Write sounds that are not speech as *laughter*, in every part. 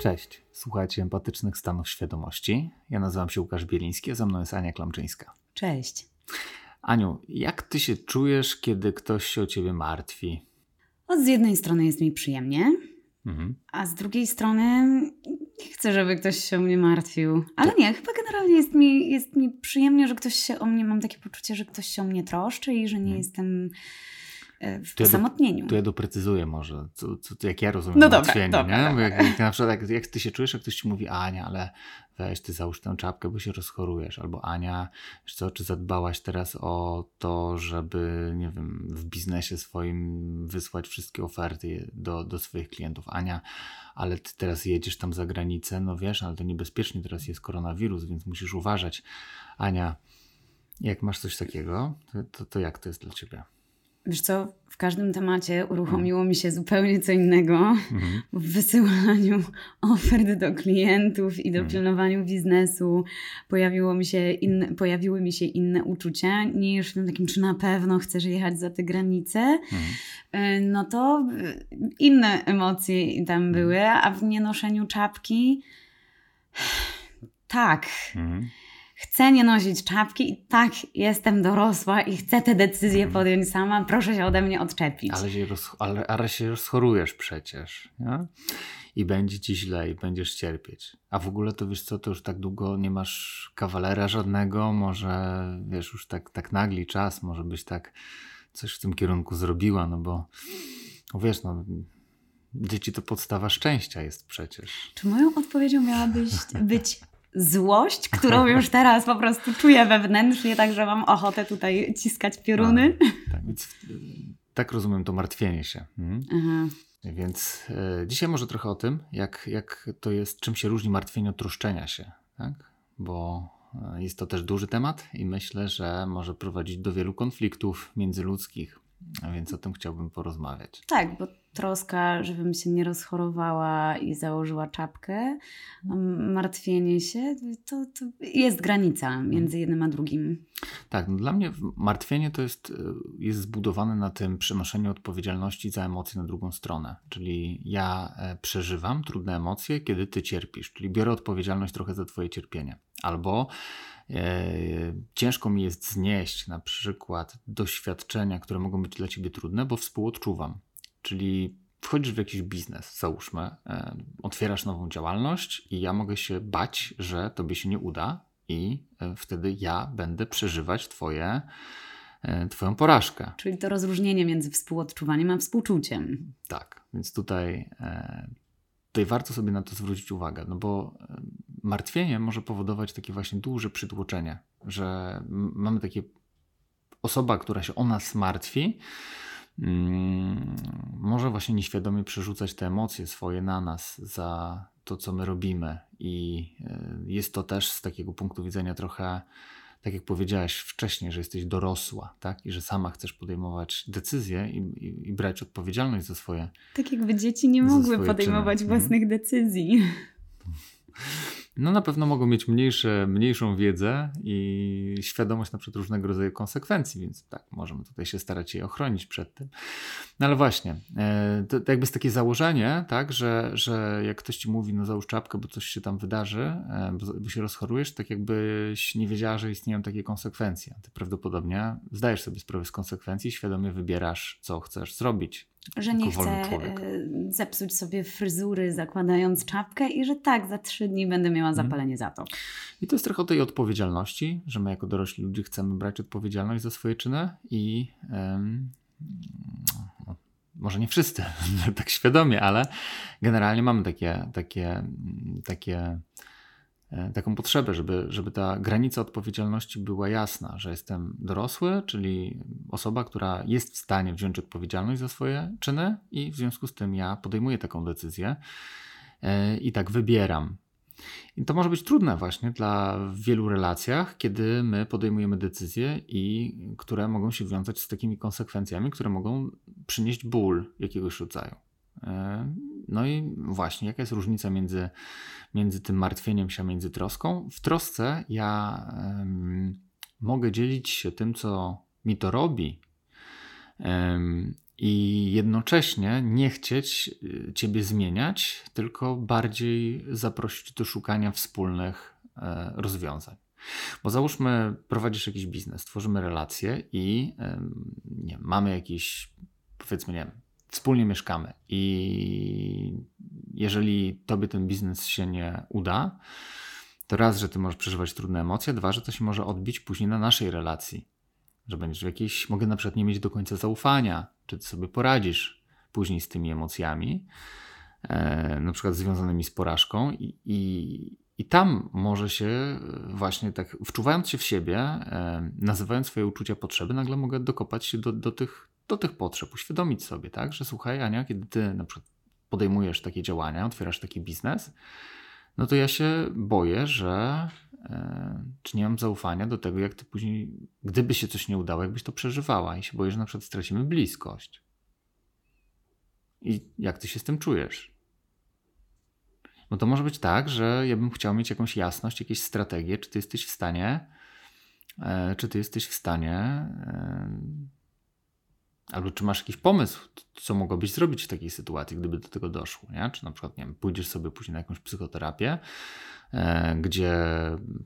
Cześć, słuchajcie empatycznych stanów świadomości. Ja nazywam się Łukasz Bieliński, a ze mną jest Ania Klamczyńska. Cześć. Aniu, jak ty się czujesz, kiedy ktoś się o ciebie martwi? Od z jednej strony jest mi przyjemnie, mhm. a z drugiej strony nie chcę, żeby ktoś się o mnie martwił. Ale nie, chyba generalnie jest mi, jest mi przyjemnie, że ktoś się o mnie, mam takie poczucie, że ktoś się o mnie troszczy i że nie mhm. jestem E, w osamotnieniu. Ja tu ja doprecyzuję może, co, co, jak ja rozumiem no dobra, dobra, nie? Bo jak, jak, na przykład jak, jak ty się czujesz, jak ktoś ci mówi Ania, ale weź ty załóż tę czapkę, bo się rozchorujesz. Albo Ania, co, czy zadbałaś teraz o to, żeby, nie wiem, w biznesie swoim wysłać wszystkie oferty do, do swoich klientów. Ania, ale ty teraz jedziesz tam za granicę, no wiesz, ale to niebezpiecznie, teraz jest koronawirus, więc musisz uważać. Ania, jak masz coś takiego, to, to jak to jest dla ciebie? Wiesz co, w każdym temacie uruchomiło mi się zupełnie co innego mhm. w wysyłaniu *laughs* ofert do klientów i do mhm. pilnowaniu biznesu. Pojawiło mi się inne, pojawiły mi się inne uczucia niż w tym takim, czy na pewno chcesz jechać za te granice. Mhm. E, no to inne emocje tam mhm. były, a w nienoszeniu czapki *sighs* tak. Mhm chcę nie nosić czapki i tak jestem dorosła i chcę te decyzje mhm. podjąć sama, proszę się ode mnie odczepić. Ale się, roz, ale, ale się rozchorujesz przecież, nie? I będzie ci źle i będziesz cierpieć. A w ogóle to wiesz co, to już tak długo nie masz kawalera żadnego, może wiesz, już tak, tak nagli czas, może byś tak coś w tym kierunku zrobiła, no bo no wiesz, no dzieci to podstawa szczęścia jest przecież. Czy moją odpowiedzią miała *laughs* być, być złość, którą już teraz po prostu czuję wewnętrznie, także mam ochotę tutaj ciskać pioruny. A, tak, więc tak rozumiem to martwienie się. Mhm. Więc e, dzisiaj może trochę o tym, jak, jak to jest, czym się różni martwienie od troszczenia się, tak? Bo e, jest to też duży temat i myślę, że może prowadzić do wielu konfliktów międzyludzkich. A więc o tym chciałbym porozmawiać. Tak, bo troska, żebym się nie rozchorowała i założyła czapkę, martwienie się, to, to jest granica między jednym a drugim. Tak, no dla mnie martwienie to jest, jest zbudowane na tym przenoszeniu odpowiedzialności za emocje na drugą stronę. Czyli ja e, przeżywam trudne emocje, kiedy ty cierpisz, czyli biorę odpowiedzialność trochę za twoje cierpienie. Albo E, ciężko mi jest znieść na przykład doświadczenia, które mogą być dla ciebie trudne, bo współodczuwam. Czyli wchodzisz w jakiś biznes, załóżmy, e, otwierasz nową działalność i ja mogę się bać, że tobie się nie uda i e, wtedy ja będę przeżywać twoje, twoją porażkę. Czyli to rozróżnienie między współodczuwaniem a współczuciem. Tak, więc tutaj tutaj warto sobie na to zwrócić uwagę, no bo martwienie może powodować takie właśnie duże przytłoczenie, że mamy takie osoba, która się o nas martwi, może właśnie nieświadomie przerzucać te emocje swoje na nas za to, co my robimy. I e, jest to też z takiego punktu widzenia trochę tak jak powiedziałaś wcześniej, że jesteś dorosła, tak? I że sama chcesz podejmować decyzje i, i, i brać odpowiedzialność za swoje. Tak jakby dzieci nie mogły podejmować czyny. Mhm. własnych decyzji. *laughs* no na pewno mogą mieć mniejsze, mniejszą wiedzę i świadomość na przykład różnego rodzaju konsekwencji, więc tak, możemy tutaj się starać je ochronić przed tym. No ale właśnie, e, to, to jakby jest takie założenie, tak, że, że jak ktoś ci mówi, no załóż czapkę, bo coś się tam wydarzy, e, bo, bo się rozchorujesz, tak jakbyś nie wiedziała, że istnieją takie konsekwencje. Ty prawdopodobnie zdajesz sobie sprawę z konsekwencji, świadomie wybierasz, co chcesz zrobić że nie chce zepsuć sobie fryzury zakładając czapkę i że tak, za trzy dni będę miała mhm. zapalenie za to. I to jest trochę o tej odpowiedzialności, że my jako dorośli ludzie chcemy brać odpowiedzialność za swoje czyny i um, no, może nie wszyscy *laughs* tak świadomie, ale generalnie mamy takie, takie, takie taką potrzebę, żeby, żeby ta granica odpowiedzialności była jasna, że jestem dorosły, czyli osoba, która jest w stanie wziąć odpowiedzialność za swoje czyny i w związku z tym ja podejmuję taką decyzję e, i tak wybieram. I to może być trudne właśnie dla wielu relacjach, kiedy my podejmujemy decyzje i które mogą się wiązać z takimi konsekwencjami, które mogą przynieść ból jakiegoś rodzaju. E, no i właśnie, jaka jest różnica między, między tym martwieniem się, a między troską? W trosce ja um, mogę dzielić się tym, co mi to robi um, i jednocześnie nie chcieć y, ciebie zmieniać, tylko bardziej zaprosić do szukania wspólnych e, rozwiązań. Bo załóżmy, prowadzisz jakiś biznes, tworzymy relacje i nie, mamy jakiś, powiedzmy, nie wiem, wspólnie mieszkamy i jeżeli tobie ten biznes się nie uda, to raz, że ty możesz przeżywać trudne emocje, dwa, że to się może odbić później na naszej relacji. Że będziesz w jakiejś, mogę na przykład nie mieć do końca zaufania, czy ty sobie poradzisz później z tymi emocjami, e, na przykład związanymi z porażką i, i, i tam może się właśnie tak, wczuwając się w siebie, e, nazywając swoje uczucia potrzeby, nagle mogę dokopać się do, do, tych, do tych potrzeb, uświadomić sobie, tak, że słuchaj Ania, kiedy ty na przykład podejmujesz takie działania, otwierasz taki biznes, no to ja się boję, że e, czy nie mam zaufania do tego, jak ty później, gdyby się coś nie udało, jakbyś to przeżywała i się boję, że na przykład stracimy bliskość. I jak ty się z tym czujesz? No to może być tak, że ja bym chciał mieć jakąś jasność, jakieś strategie, czy ty jesteś w stanie, e, czy ty jesteś w stanie e, Albo czy masz jakiś pomysł, co mogłabyś zrobić w takiej sytuacji, gdyby do tego doszło, nie? Czy na przykład, nie wiem, pójdziesz sobie później na jakąś psychoterapię, e, gdzie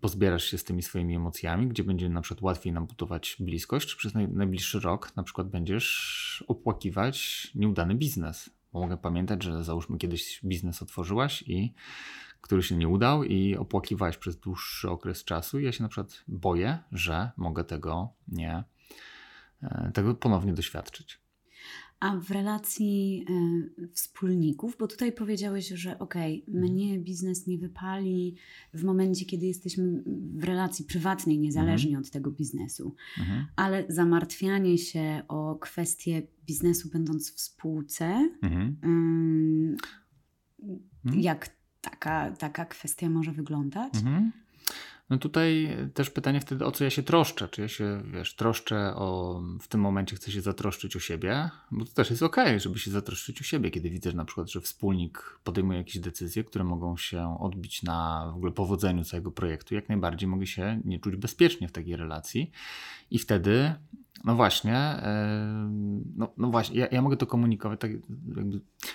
pozbierasz się z tymi swoimi emocjami, gdzie będzie na przykład łatwiej nam budować bliskość, czy przez naj, najbliższy rok na przykład będziesz opłakiwać nieudany biznes. Bo mogę pamiętać, że załóżmy kiedyś biznes otworzyłaś i który się nie udał i opłakiwałeś przez dłuższy okres czasu i ja się na przykład boję, że mogę tego nie tego ponownie doświadczyć. A w relacji y, wspólników, bo tutaj powiedziałeś, że okej, okay, mnie mhm. biznes nie wypali w momencie, kiedy jesteśmy w relacji prywatnej, niezależnie mhm. od tego biznesu, mhm. ale zamartwianie się o kwestie biznesu, będąc w spółce, y, jak taka, taka kwestia może wyglądać? No tutaj też pytanie wtedy, o co ja się troszczę. Czy ja się, wiesz, troszczę o, w tym momencie chcę się zatroszczyć o siebie, bo to też jest okej, żeby się zatroszczyć o siebie, kiedy widzę na przykład, że wspólnik podejmuje jakieś decyzje, które mogą się odbić na w ogóle powodzeniu całego projektu. Jak najbardziej mogę się nie czuć bezpiecznie w takiej relacji i wtedy no właśnie, no, no właśnie, ja, ja mogę to komunikować, tak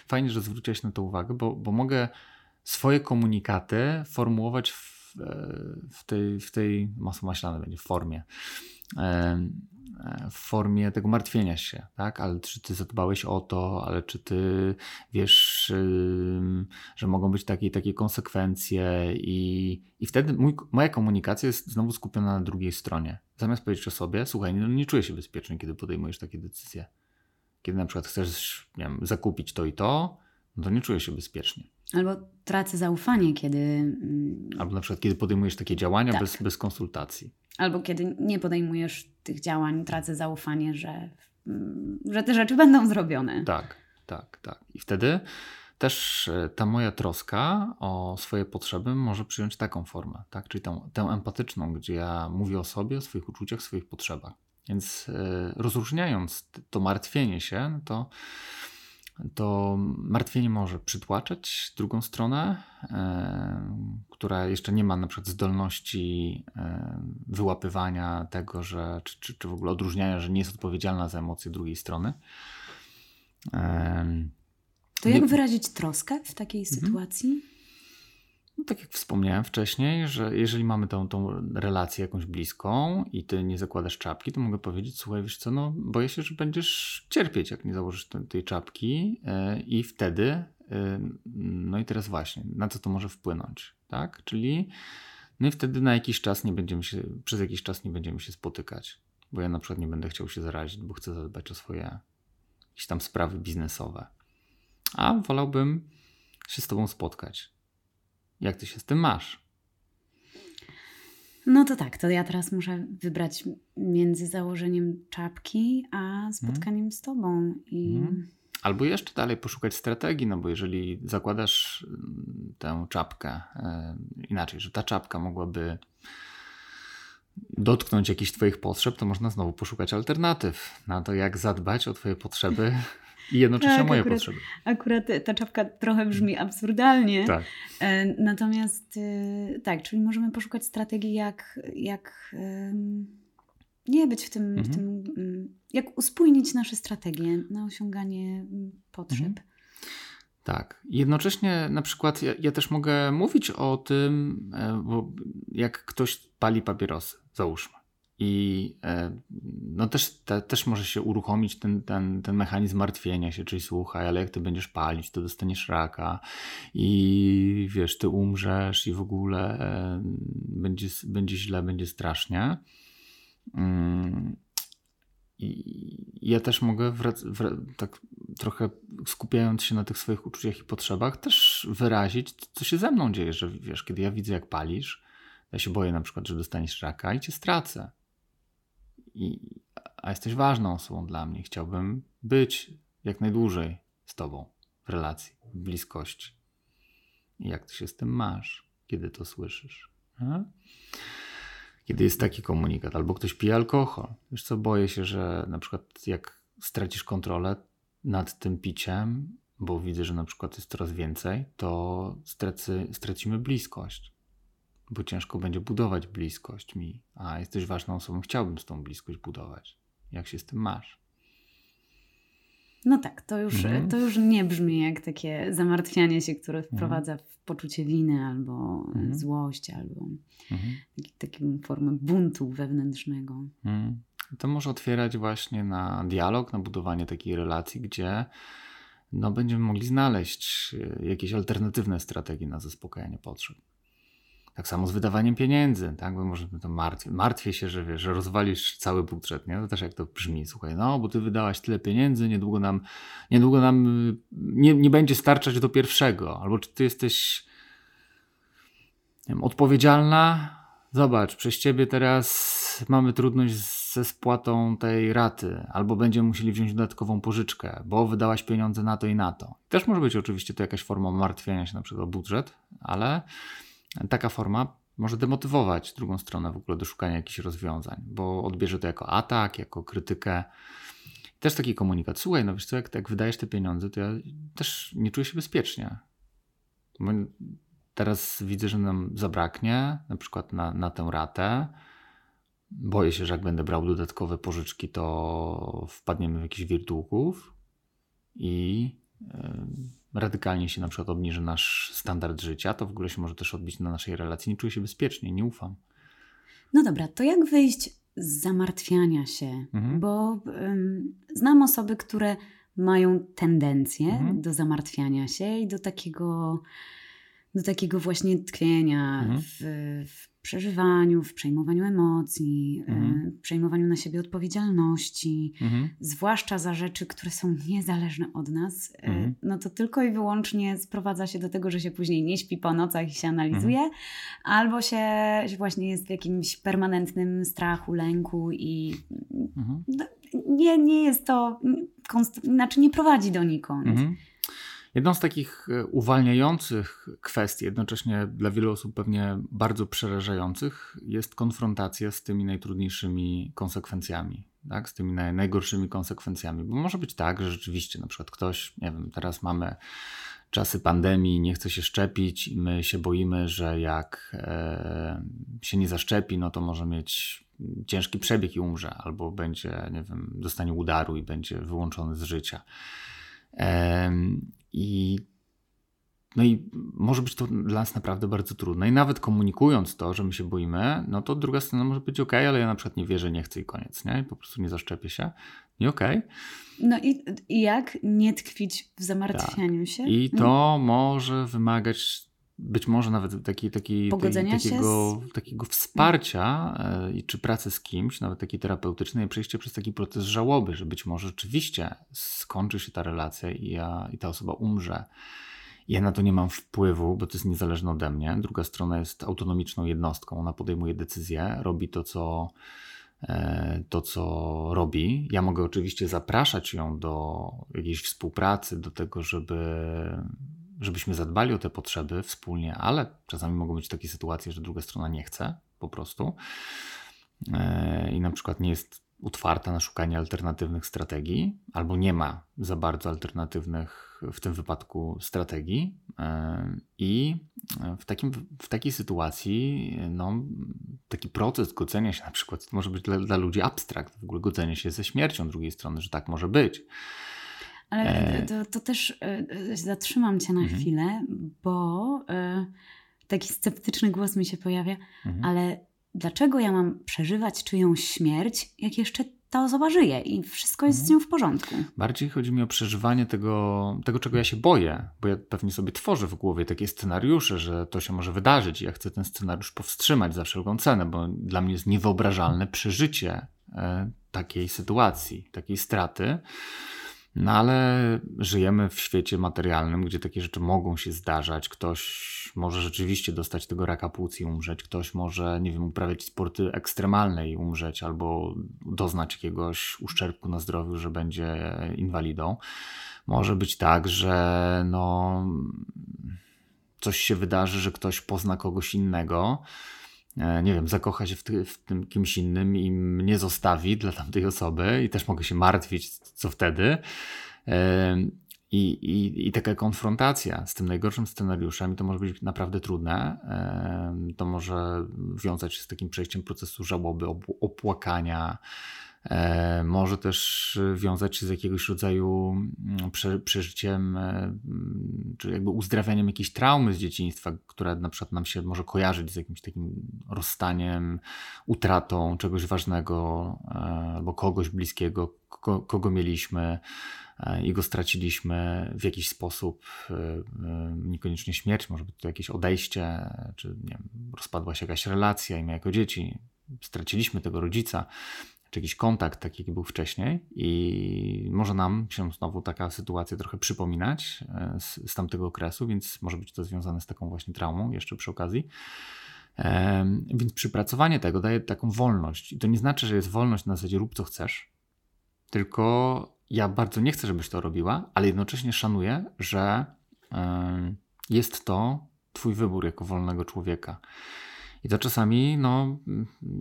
fajnie, że zwróciłeś na to uwagę, bo, bo mogę swoje komunikaty formułować w w tej, w tej masło maślane będzie w formie w formie tego martwienia się, tak? Ale czy ty zadbałeś o to, ale czy ty wiesz, że mogą być takie takie konsekwencje i, i wtedy mój, moja komunikacja jest znowu skupiona na drugiej stronie. Zamiast powiedzieć o sobie, słuchaj, no nie czuję się bezpiecznie, kiedy podejmujesz takie decyzje. Kiedy na przykład chcesz, nie wiem, zakupić to i to, no to nie czuję się bezpiecznie. Albo tracę zaufanie, kiedy. Mm, Albo na przykład, kiedy podejmujesz takie działania tak. bez, bez konsultacji. Albo kiedy nie podejmujesz tych działań, tracę zaufanie, że, mm, że te rzeczy *laughs* będą zrobione. Tak, tak, tak. I wtedy też e, ta moja troska o swoje potrzeby może przyjąć taką formę, tak? czyli tę, tę empatyczną, gdzie ja mówię o sobie, o swoich uczuciach, swoich potrzebach. Więc e, rozróżniając to martwienie się, to to martwienie może przytłaczać drugą stronę, e, która jeszcze nie ma na przykład zdolności e, wyłapywania tego, że, czy, czy, czy w ogóle odróżniania, że nie jest odpowiedzialna za emocje drugiej strony. E, to jak wyrazić troskę w takiej mhm. sytuacji? No, tak jak wspomniałem wcześniej, że jeżeli mamy tą, tą relację jakąś bliską i ty nie zakładasz czapki, to mogę powiedzieć, słuchaj, wiesz co, no boję się, że będziesz cierpieć, jak nie założysz tej, tej czapki yy, i wtedy, yy, no i teraz właśnie, na co to może wpłynąć, tak? Czyli no i wtedy na jakiś czas nie będziemy się, przez jakiś czas nie będziemy się spotykać, bo ja na przykład nie będę chciał się zarazić, bo chcę zadbać o swoje jakieś tam sprawy biznesowe. A wolałbym się z tobą spotkać jak ty się z tym masz? No to tak, to ja teraz muszę wybrać między założeniem czapki a spotkaniem hmm. z tobą. I... Hmm. Albo jeszcze dalej poszukać strategii, no bo jeżeli zakładasz mm, tę czapkę yy, inaczej, że ta czapka mogłaby dotknąć jakichś Twoich potrzeb, to można znowu poszukać alternatyw na to, jak zadbać o Twoje potrzeby *laughs* I jednocześnie tak, moje akurat, potrzeby. Akurat ta czapka trochę brzmi absurdalnie. Tak. E, natomiast e, tak, czyli możemy poszukać strategii, jak, jak nie być w tym, mhm. w tym mm, jak uspójnić nasze strategie na osiąganie mm, potrzeb. Mhm. Tak. Jednocześnie na przykład ja, ja, też mogę mówić o tym, e, bo jak ktoś pali papierosy, załóżmy. I e, no też, te, też może się uruchomić ten, ten, ten mechanizm martwienia się, czyli słuchaj, ale jak ty będziesz palić, to dostaniesz raka i wiesz, ty umrzesz i w ogóle e, będzie, będzie źle, będzie strasznie. Mm, I ja też mogę, tak trochę skupiając się na tych swoich uczuciach i potrzebach, też wyrazić, co się ze mną dzieje, że wiesz, kiedy ja widzę, jak palisz, ja się boję na przykład, że dostaniesz raka i cię stracę. I, a jesteś ważną osobą dla mnie. Chciałbym być jak najdłużej z tobą w relacji, w bliskości. I jak ty się z tym masz, kiedy to słyszysz? A? kiedy jest taki komunikat, albo ktoś pije alkohol. Wiesz co, boję się, że na przykład jak stracisz kontrolę nad tym piciem, bo widzę, że na przykład jest coraz więcej, to stracy, stracimy bliskość. Bo ciężko będzie budować bliskość mi, a jesteś ważną osobą, chciałbym z tą bliskość budować. Jak się z tym masz? No tak, to już, mhm. to już nie brzmi jak takie zamartwianie się, które mhm. wprowadza w poczucie winy albo mhm. złość, albo mhm. taką formę buntu wewnętrznego. Mhm. To może otwierać właśnie na dialog, na budowanie takiej relacji, gdzie no, będziemy mogli znaleźć e, jakieś alternatywne strategie na zaspokajanie potrzeb. Tak samo z wydawaniem pieniędzy, tak? Bo może to martwię, martwię się, że wiesz, że rozwalisz cały budżet, nie? To też jak to brzmi, słuchaj, no bo ty wydałaś tyle pieniędzy, niedługo nam, niedługo nam nie, nie będzie starczać do pierwszego. Albo czy ty jesteś wiem, odpowiedzialna? Zobacz, przez ciebie teraz mamy trudność ze spłatą tej raty, albo będziemy musieli wziąć dodatkową pożyczkę, bo wydałaś pieniądze na to i na to. Też może być oczywiście to jakaś forma martwienia się na przykład o budżet, ale taka forma może demotywować drugą stronę w ogóle do szukania jakichś rozwiązań, bo odbierze to jako atak, jako krytykę. Też taki komunikat. Słuchaj, no wiesz co, jak, jak wydajesz te pieniądze, to ja też nie czuję się bezpiecznie. Bo teraz widzę, że nam zabraknie na przykład na, na tę ratę. Boję się, że jak będę brał dodatkowe pożyczki, to wpadniemy w jakiś wir długów i radykalnie się na przykład obniży nasz standard życia, to w ogóle się może też odbić na naszej relacji. Nie czuję się bezpiecznie, nie ufam. No dobra, to jak wyjść z zamartwiania się? Mhm. Bo um, znam osoby, które mają tendencję mhm. do zamartwiania się i do takiego, do takiego właśnie tkwienia mhm. w, w przeżywaniu, w przejmowaniu emocji, mhm. y, przejmowaniu na siebie odpowiedzialności, mhm. zwłaszcza za rzeczy, które są niezależne od nas, y, no to tylko i wyłącznie sprowadza się do tego, że się później nie śpi po nocach i się analizuje, mhm. albo się właśnie jest w jakimś permanentnym strachu, lęku i mhm. no, nie, nie jest to, znaczy nie prowadzi donikąd. Mhm. Jedną z takich e, uwalniających kwestii, jednocześnie dla wielu osób pewnie bardzo przerażających, jest konfrontacja z tymi najtrudniejszymi konsekwencjami, tak? z tymi naj, najgorszymi konsekwencjami. Bo może być tak, że rzeczywiście na przykład ktoś, nie wiem, teraz mamy czasy pandemii, nie chce się szczepić i my się boimy, że jak e, się nie zaszczepi, no to może mieć ciężki przebieg i umrze, albo będzie, nie wiem, dostanie udaru i będzie wyłączony z życia. I no i może być to dla nas naprawdę bardzo trudne. I nawet komunikując to, że my się boimy, no to druga strona może być ok, ale ja na przykład nie wierzę, nie chcę i koniec, nie? I po prostu nie zaszczepię się. Nie ok. No i, i jak nie tkwić w zamartwianiu tak. się? I to może wymagać być może nawet taki, taki, tej, takiego, z... takiego wsparcia i czy pracy z kimś, nawet takiej terapeutycznej, przejście przez taki proces żałoby, że być może rzeczywiście skończy się ta relacja i, ja, i ta osoba umrze. Ja na to nie mam wpływu, bo to jest niezależne ode mnie. Druga strona jest autonomiczną jednostką, ona podejmuje decyzje, robi to, co, e, to, co robi. Ja mogę oczywiście zapraszać ją do jakiejś współpracy, do tego, żeby żebyśmy zadbali o te potrzeby wspólnie, ale czasami mogą być takie sytuacje, że druga strona nie chce po prostu e, i na przykład nie jest utwarta na szukanie alternatywnych strategii, albo nie ma za bardzo alternatywnych w tym wypadku strategii. E, I w, takim, w takiej sytuacji no, taki proces godzenia się na przykład może być dla, dla ludzi abstrakt, w ogóle godzenie się ze śmiercią drugiej strony, że tak może być. Ale e, to, to też zatrzymam cię na mhm. chwilę, bo taki sceptyczny głos mi się pojawia, mhm. ale dlaczego ja mam przeżywać czyjąś śmierć, jak jeszcze ta osoba żyje i wszystko jest z mhm. nią w porządku. Bardziej chodzi mi o przeżywanie tego, tego, czego ja się boję, bo ja pewnie sobie tworzę w głowie takie scenariusze, że to się może wydarzyć i ja chcę ten scenariusz powstrzymać za wszelką cenę, bo dla mnie jest niewyobrażalne przeżycie e, takiej sytuacji, takiej straty. No ale żyjemy w świecie materialnym, gdzie takie rzeczy mogą się zdarzać. Ktoś może rzeczywiście dostać tego raka płuc i umrzeć, ktoś może, nie wiem, uprawiać sporty ekstremalne i umrzeć, albo doznać jakiegoś uszczerbku na zdrowiu, że będzie inwalidą. Może być tak, że no, coś się wydarzy, że ktoś pozna kogoś innego nie wiem, zakocha się w, ty, w, tym kimś innym i mnie zostawi dla tamtej osoby i też mogę się martwić, co wtedy. E, I, i, I taka konfrontacja z tym najgorszym scenariuszem, to może być naprawdę trudne. E, to może wiązać się z takim przejściem procesu żałoby, opłakania, E, może też wiązać się z jakiegoś rodzaju mm, prze, przeżyciem, e, mm, czy jakby uzdrawianiem jakiejś traumy z dzieciństwa, która na przykład nam się może kojarzyć z jakimś takim rozstaniem, utratą czegoś ważnego e, albo kogoś bliskiego, kogo mieliśmy i go straciliśmy w jakiś sposób, niekoniecznie śmierć, może być to jakieś odejście, czy nie wiem, rozpadła się jakaś relacja i my jako dzieci straciliśmy tego rodzica czy jakiś kontakt taki, jaki był wcześniej i może nam się znowu taka sytuacja trochę przypominać e, z, z tamtego okresu, więc może być to związane z taką właśnie traumą jeszcze przy okazji. Więc przypracowanie tego daje taką wolność. I to nie znaczy, że jest wolność na zasadzie rób co chcesz, tylko ja bardzo nie chcę, żebyś to robiła, ale jednocześnie szanuję, że jest to Twój wybór jako wolnego człowieka. I to czasami, no,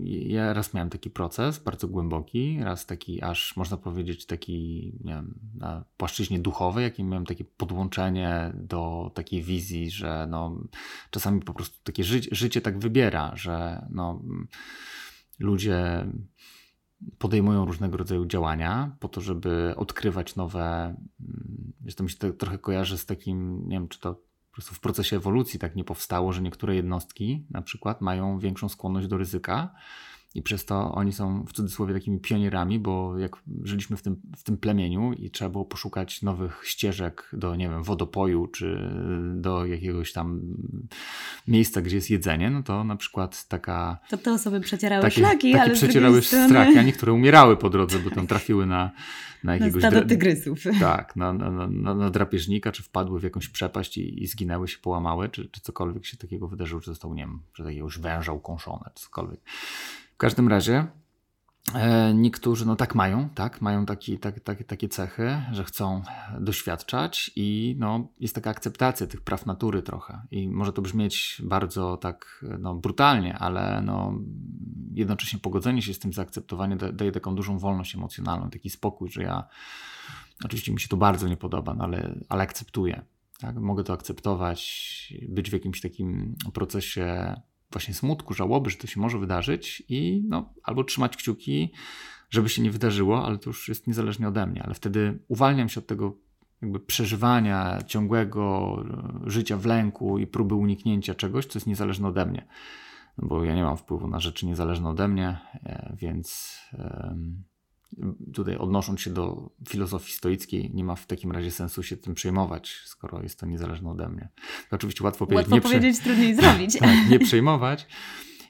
ja raz miałem taki proces bardzo głęboki, raz taki aż można powiedzieć taki, nie wiem, na płaszczyźnie duchowej, jakim miałem takie podłączenie do takiej wizji, że no, czasami po prostu takie ży życie tak wybiera, że no, ludzie podejmują różnego rodzaju działania po to, żeby odkrywać nowe. Wiesz, to mi się to trochę kojarzy z takim, nie wiem, czy to prostu w procesie ewolucji tak nie powstało, że niektóre jednostki na przykład mają większą skłonność do ryzyka i przez to oni są w cudzysłowie takimi pionierami, bo jak żyliśmy w tym, w tym plemieniu i trzeba było poszukać nowych ścieżek do, nie wiem, wodopoju czy do jakiegoś tam miejsca, gdzie jest jedzenie, no to na przykład taka... To te osoby przecierały takie, szlaki, takie ale przecierały straki, a niektóre umierały po drodze, bo tam trafiły na, na jakiegoś... Na stado tygrysów. Tak, na, na, na, na, drapieżnika, czy wpadły w jakąś przepaść i, i zginęły się, połamały, czy, czy cokolwiek się takiego wydarzyło, czy został, nie wiem, że jakiegoś węża ukąszone, czy cokolwiek. W każdym razie e, niektórzy no tak mają, tak, mają taki, tak, tak, takie cechy, że chcą doświadczać i no, jest taka akceptacja tych praw natury trochę i może to brzmieć bardzo tak no, brutalnie, ale no, jednocześnie pogodzenie się z tym zaakceptowaniem daje taką dużą wolność emocjonalną, taki spokój, że ja oczywiście mi się to bardzo nie podoba, no, ale, ale akceptuję. Tak? Mogę to akceptować, być w jakimś takim procesie właśnie smutku, żałoby, że to się może wydarzyć i no, albo trzymać kciuki, żeby się nie wydarzyło, ale to już jest niezależnie ode mnie, ale wtedy uwalniam się od tego jakby przeżywania ciągłego e, życia w lęku i próby uniknięcia czegoś, co jest niezależne ode mnie. No bo ja nie mam wpływu na rzeczy niezależne ode mnie, e, więc tutaj odnosząc się do filozofii stoickiej, nie ma w takim razie sensu się tym przejmować, skoro jest to niezależne ode mnie. To oczywiście łatwo powiedzieć. Łatwo powiedzieć, prze... trudniej *laughs* zrobić. tak, nie przejmować.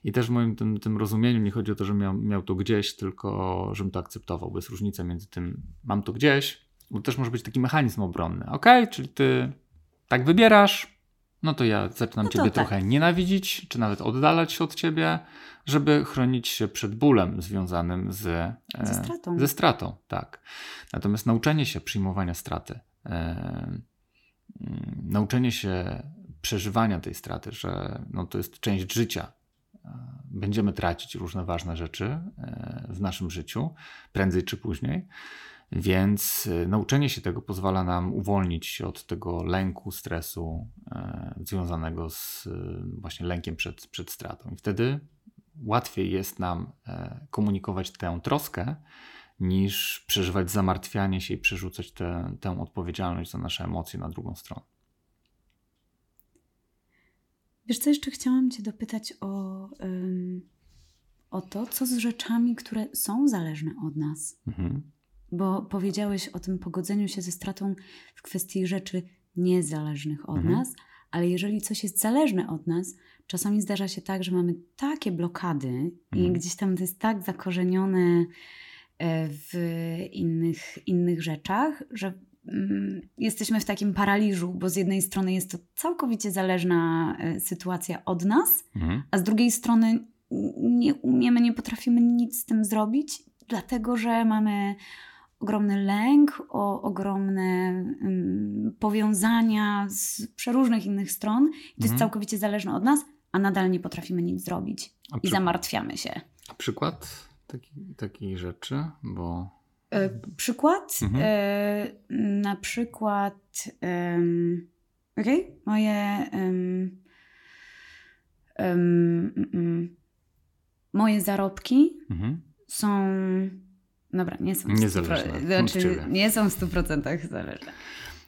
I też w moim tym, tym rozumieniu nie chodzi o to, że miał, miał to gdzieś, tylko żebym to akceptował, bo jest różnica między tym, mam to gdzieś, bo też może być taki mechanizm obronny. Ok, czyli ty tak wybierasz, no to ja zaczynam no ciebie tak. trochę nienawidzić, czy nawet oddalać się od ciebie, żeby chronić się przed bólem związanym z, e, ze stratą. Ze stratą, tak. Natomiast nauczenie się przyjmowania straty, e, mm, nauczenie się przeżywania tej straty, że no, to jest część życia. E, będziemy tracić różne ważne rzeczy w naszym życiu, prędzej czy później. Więc y, nauczenie się tego pozwala nam uwolnić się od tego lęku, stresu e, związanego z y, właśnie lękiem przed, przed stratą. I wtedy łatwiej jest nam e, komunikować tę troskę, niż przeżywać zamartwianie się i przerzucać tę, tę odpowiedzialność za nasze emocje na drugą stronę. Wiesz co, jeszcze chciałam Cię dopytać o, o to, co z rzeczami, które są zależne od nas. Mhm. Bo powiedziałeś o tym pogodzeniu się ze stratą w kwestii rzeczy niezależnych od mhm. nas, ale jeżeli coś jest zależne od nas, czasami zdarza się tak, że mamy takie blokady mhm. i gdzieś tam to jest tak zakorzenione e, w innych, innych rzeczach, że mm, jesteśmy w takim paraliżu, bo z jednej strony jest to całkowicie zależna e, sytuacja od nas, mhm. a z drugiej strony nie umiemy, nie potrafimy nic z tym zrobić, dlatego że mamy ogromny lęk, o ogromne um, powiązania z przeróżnych innych stron. I to mhm. jest całkowicie zależne od nas, a nadal nie potrafimy nic zrobić i zamartwiamy się. A przykład takiej taki rzeczy, bo... E, przykład? Mhm. E, na przykład um, okej, okay, moje um, um, moje zarobki mhm. są Dobra, nie są niezależne. Znaczy, nie są w 100% zależne.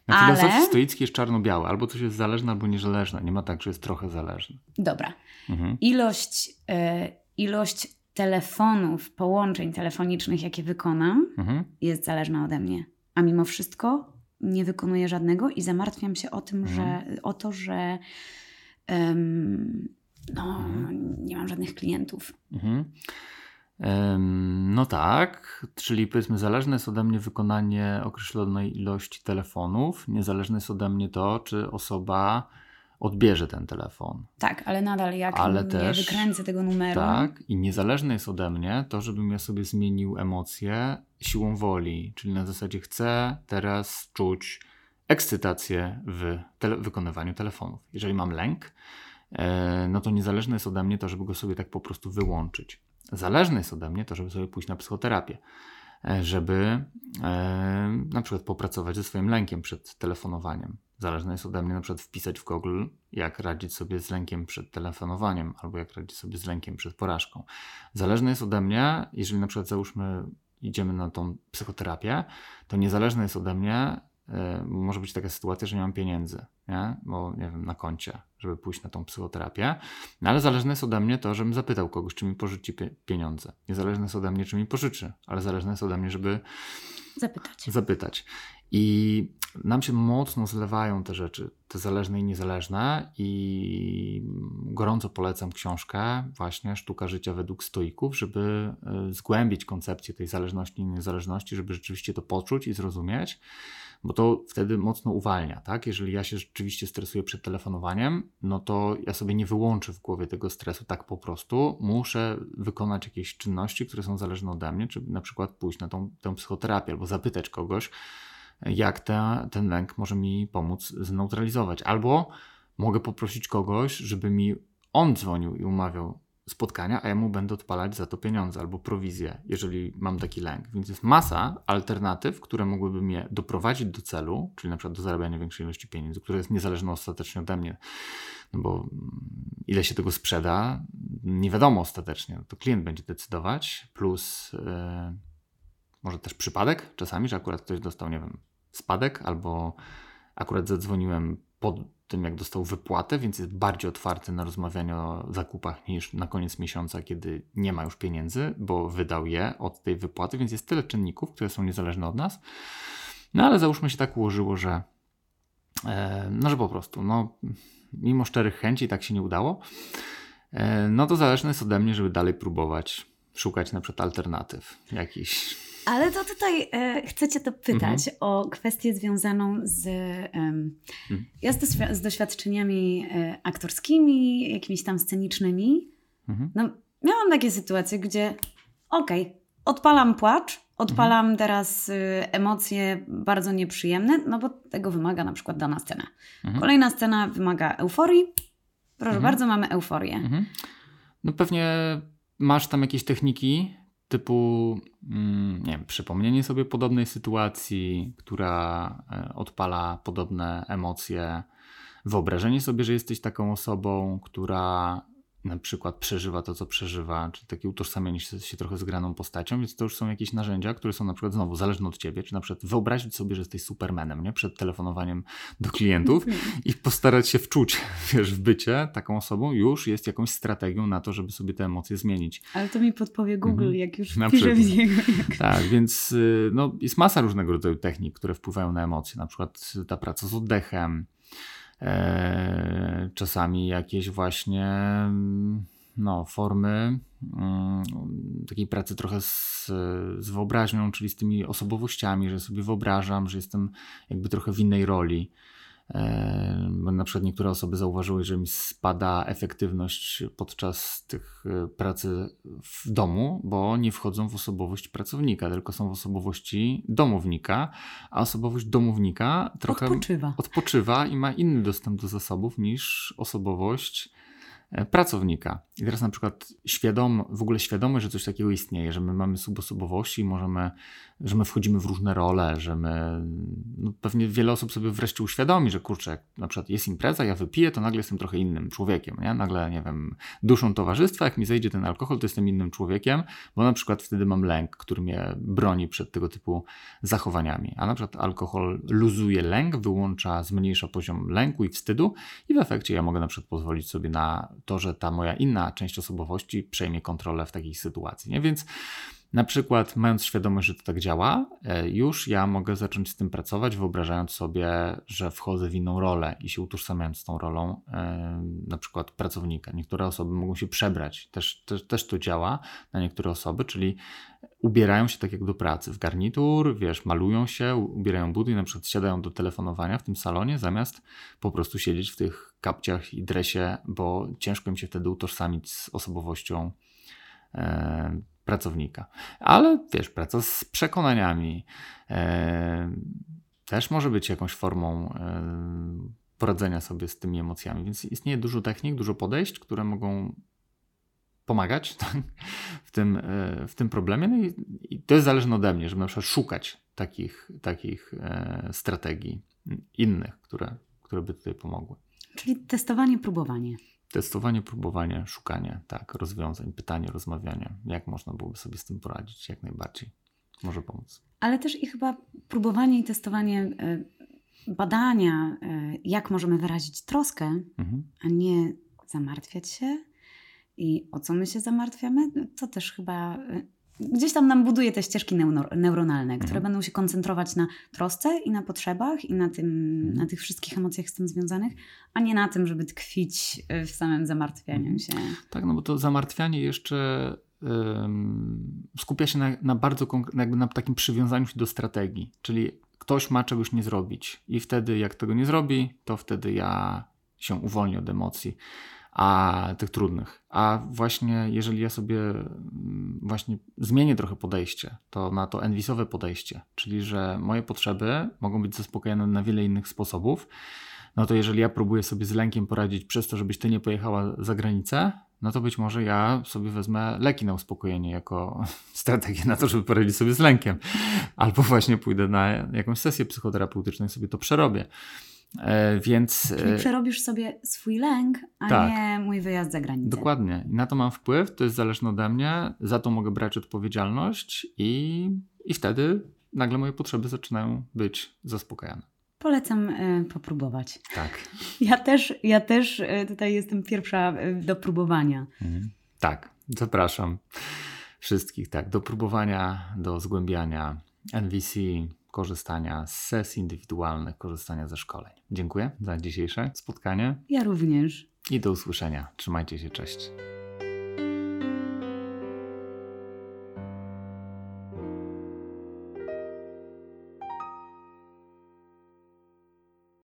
Na ale... filozofii stoickiej jest czarno-białe. Albo coś jest zależne, albo niezależne. Nie ma tak, że jest trochę zależne. Dobra. Mhm. Ilość, y, ilość telefonów, połączeń telefonicznych, jakie wykonam, mhm. jest zależna ode mnie. A mimo wszystko nie wykonuję żadnego i zamartwiam się o tym, mhm. że o to, że um, no, mhm. nie mam żadnych klientów. Mhm. No tak, czyli powiedzmy, zależne jest ode mnie wykonanie określonej ilości telefonów, niezależne jest ode mnie to, czy osoba odbierze ten telefon. Tak, ale nadal jak ale nie też, wykręcę tego numeru. Tak, i niezależne jest ode mnie to, żebym ja sobie zmienił emocje siłą woli, czyli na zasadzie chcę teraz czuć ekscytację w tele wykonywaniu telefonów. Jeżeli mam lęk, e, no to niezależne jest ode mnie to, żeby go sobie tak po prostu wyłączyć. Zależne jest ode mnie to, żeby sobie pójść na psychoterapię, e, żeby e, na przykład popracować ze swoim lękiem przed telefonowaniem. Zależne jest ode mnie na przykład wpisać w Google, jak radzić sobie z lękiem przed telefonowaniem, albo jak radzić sobie z lękiem przed porażką. Zależne jest ode mnie, jeżeli na przykład załóżmy idziemy na tą psychoterapię, to niezależne jest ode mnie, może być taka sytuacja, że nie mam pieniędzy, nie? bo nie wiem, na koncie, żeby pójść na tą psychoterapię. No ale zależne jest ode mnie to, żebym zapytał kogoś, czy mi pożyczy pieniądze. Niezależne jest ode mnie, czy mi pożyczy, ale zależne jest ode mnie, żeby zapytać. zapytać. I nam się mocno zlewają te rzeczy, te zależne i niezależne, i gorąco polecam książkę, właśnie Sztuka Życia według Stoików, żeby e, zgłębić koncepcję tej zależności i niezależności, żeby rzeczywiście to poczuć i zrozumieć bo to wtedy mocno uwalnia, tak? Jeżeli ja się rzeczywiście stresuję przed telefonowaniem, no to ja sobie nie wyłączę w głowie tego stresu tak po prostu. Muszę wykonać jakieś czynności, które są zależne ode mnie, czy na przykład pójść na tą, psychoterapię albo zapytać kogoś, jak te, ten lęk może mi pomóc zneutralizować. Albo mogę poprosić kogoś, żeby mi on dzwonił i umawiał spotkania, a ja mu będę odpalać za to pieniądze albo prowizję, jeżeli mam taki lęk. Więc jest masa alternatyw, które mogłyby mnie doprowadzić do celu, czyli na przykład do zarabiania większej ilości pieniędzy, które jest niezależne ostatecznie ode mnie. No bo mm, ile się tego sprzeda, nie wiadomo ostatecznie. To klient będzie decydować, plus yy, może też przypadek czasami, że akurat ktoś dostał, nie wiem, spadek albo akurat zadzwoniłem pod tym, jak dostał wypłatę, więc jest bardziej otwarty na rozmawianie o zakupach niż na koniec miesiąca, kiedy nie ma już pieniędzy, bo wydał je od tej wypłaty, więc jest tyle czynników, które są niezależne od nas. No ale załóżmy się tak ułożyło, że e, no, że po prostu, no, mimo szczerych chęci tak się nie udało, e, no to zależne jest ode mnie, żeby dalej próbować szukać na przykład alternatyw jakichś ale to tutaj e, chcę Cię to pytać mhm. o kwestię związaną z, mhm. ja z, z, doświadczeniami e, aktorskimi, jakimiś tam scenicznymi. Mhm. No, miałam takie sytuacje, gdzie okej, okay, odpalam płacz, odpalam teraz y, emocje bardzo nieprzyjemne, no bo tego wymaga na przykład dana scena. Kolejna scena wymaga euforii. Proszę bardzo, mamy euforię. No pewnie masz tam jakieś techniki, typu mm, nie wiem, przypomnienie sobie podobnej sytuacji, która e, odpala podobne emocje, wyobrażenie sobie, że jesteś taką osobą, która na przykład przeżywa to, co przeżywa, czy takie utożsamienie się, się trochę z graną postacią, więc to już są jakieś narzędzia, które są na przykład znowu zależne od ciebie, czy na przykład wyobrazić sobie, że jesteś supermanem, nie? Przed telefonowaniem do klientów i postarać się wczuć, *laughs* wiesz, w bycie taką osobą już jest jakąś strategią na to, żeby sobie te emocje zmienić. Ale to mi podpowie Google, mhm. jak już na wpiszę w niego. Jak... Tak, więc y, no, jest masa różnego rodzaju technik, które wpływają na emocje, na przykład ta praca z oddechem, czasami jakieś właśnie no, formy mm, takiej pracy trochę z, z wyobraźnią, czyli z tymi osobowościami, że sobie wyobrażam, że jestem jakby trochę w innej roli. Bo na przykład niektóre osoby zauważyły, że mi spada efektywność podczas tych e, pracy w domu, bo nie wchodzą w osobowość pracownika, tylko są w osobowości domownika, a osobowość domownika trochę odpoczywa, odpoczywa i ma inny dostęp do zasobów niż osobowość pracownika. I teraz na przykład świadom, w ogóle świadomość, że coś takiego istnieje, że my mamy subosobowości możemy, że my wchodzimy w różne role, że my, no pewnie wiele osób sobie wreszcie uświadomi, że kurczę, jak na przykład jest impreza, ja wypiję, to nagle jestem trochę innym człowiekiem, nie? Nagle, nie wiem, duszą towarzystwa, jak mi zejdzie ten alkohol, to jestem innym człowiekiem, bo na przykład wtedy mam lęk, który mnie broni przed tego typu zachowaniami. A na przykład alkohol luzuje lęk, wyłącza, zmniejsza poziom lęku i wstydu i w efekcie ja mogę na przykład pozwolić sobie na to, że ta moja inna część osobowości przejmie kontrolę w takiej sytuacji. Nie? Więc na przykład, mając świadomość, że to tak działa, e, już ja mogę zacząć z tym pracować, wyobrażając sobie, że wchodzę w inną rolę i się utożsamiając z tą rolą, e, na przykład pracownika. Niektóre osoby mogą się przebrać, też, też, też to działa na niektóre osoby, czyli ubierają się tak jak do pracy, w garnitur, wiesz, malują się, ubierają buty i na przykład siadają do telefonowania w tym salonie, zamiast po prostu siedzieć w tych kapciach i dresie, bo ciężko im się wtedy utożsamić z osobowością e, pracownika. Ale wiesz, praca z przekonaniami e, też może być jakąś formą e, poradzenia sobie z tymi emocjami, więc istnieje dużo technik, dużo podejść, które mogą pomagać *laughs* w, tym, e, w tym problemie. No i, i, to jest zależne ode mnie, żeby na przykład szukać takich, takich e, strategii innych, które, które by tutaj pomogły. Czyli testowanie, próbowanie. Testowanie, próbowanie, szukanie, tak, rozwiązań, pytanie, rozmawianie. Jak można byłoby sobie z tym poradzić? Jak najbardziej może pomóc. Ale też i chyba próbowanie i testowanie e, badania, jak możemy wyrazić troskę, mhm. a nie zamartwiać się i o co my się zamartwiamy, to też chyba y, gdzieś tam nam buduje te ścieżki neuronalne, mhm. które będą się koncentrować na trosce i na potrzebach i na, tym, mhm. na tych wszystkich emocjach z tym związanych, a nie na tym, żeby tkwić w samym zamartwianiu mhm. się. Tak, no bo to zamartwianie jeszcze skupia się na, na bardzo jakby na takim przywiązaniu się do strategii, czyli ktoś ma czegoś nie zrobić i wtedy jak tego nie zrobi, to wtedy ja się uwolnię od emocji a tych trudnych. A właśnie jeżeli ja sobie mm, właśnie zmienię trochę podejście, to na to enwisowe podejście, czyli że moje potrzeby mogą być zaspokojone na wiele innych sposobów, no to jeżeli ja próbuję sobie z lękiem poradzić przez to, żebyś ty nie pojechała za granicę, no to być może ja sobie wezmę leki na uspokojenie jako *laughs* strategię na to, żeby poradzić sobie z lękiem. Albo właśnie pójdę na jakąś sesję psychoterapeutyczną i sobie to przerobię. E, więc. Czyli e, przerobisz sobie swój lęk, a tak, nie mój wyjazd za granicę. Dokładnie. Na to mam wpływ, to jest zależne ode mnie, za to mogę brać odpowiedzialność i, i wtedy nagle moje potrzeby zaczynają być zaspokajane. Polecam y, popróbować. Tak. *laughs* Ja też, ja też tutaj jestem pierwsza do próbowania. Mhm. Tak, zapraszam wszystkich tak, do próbowania, do zgłębiania NVC, korzystania z sesji indywidualnych, korzystania ze szkoleń. Dziękuję za dzisiejsze spotkanie. Ja również. I do usłyszenia. Trzymajcie się, cześć.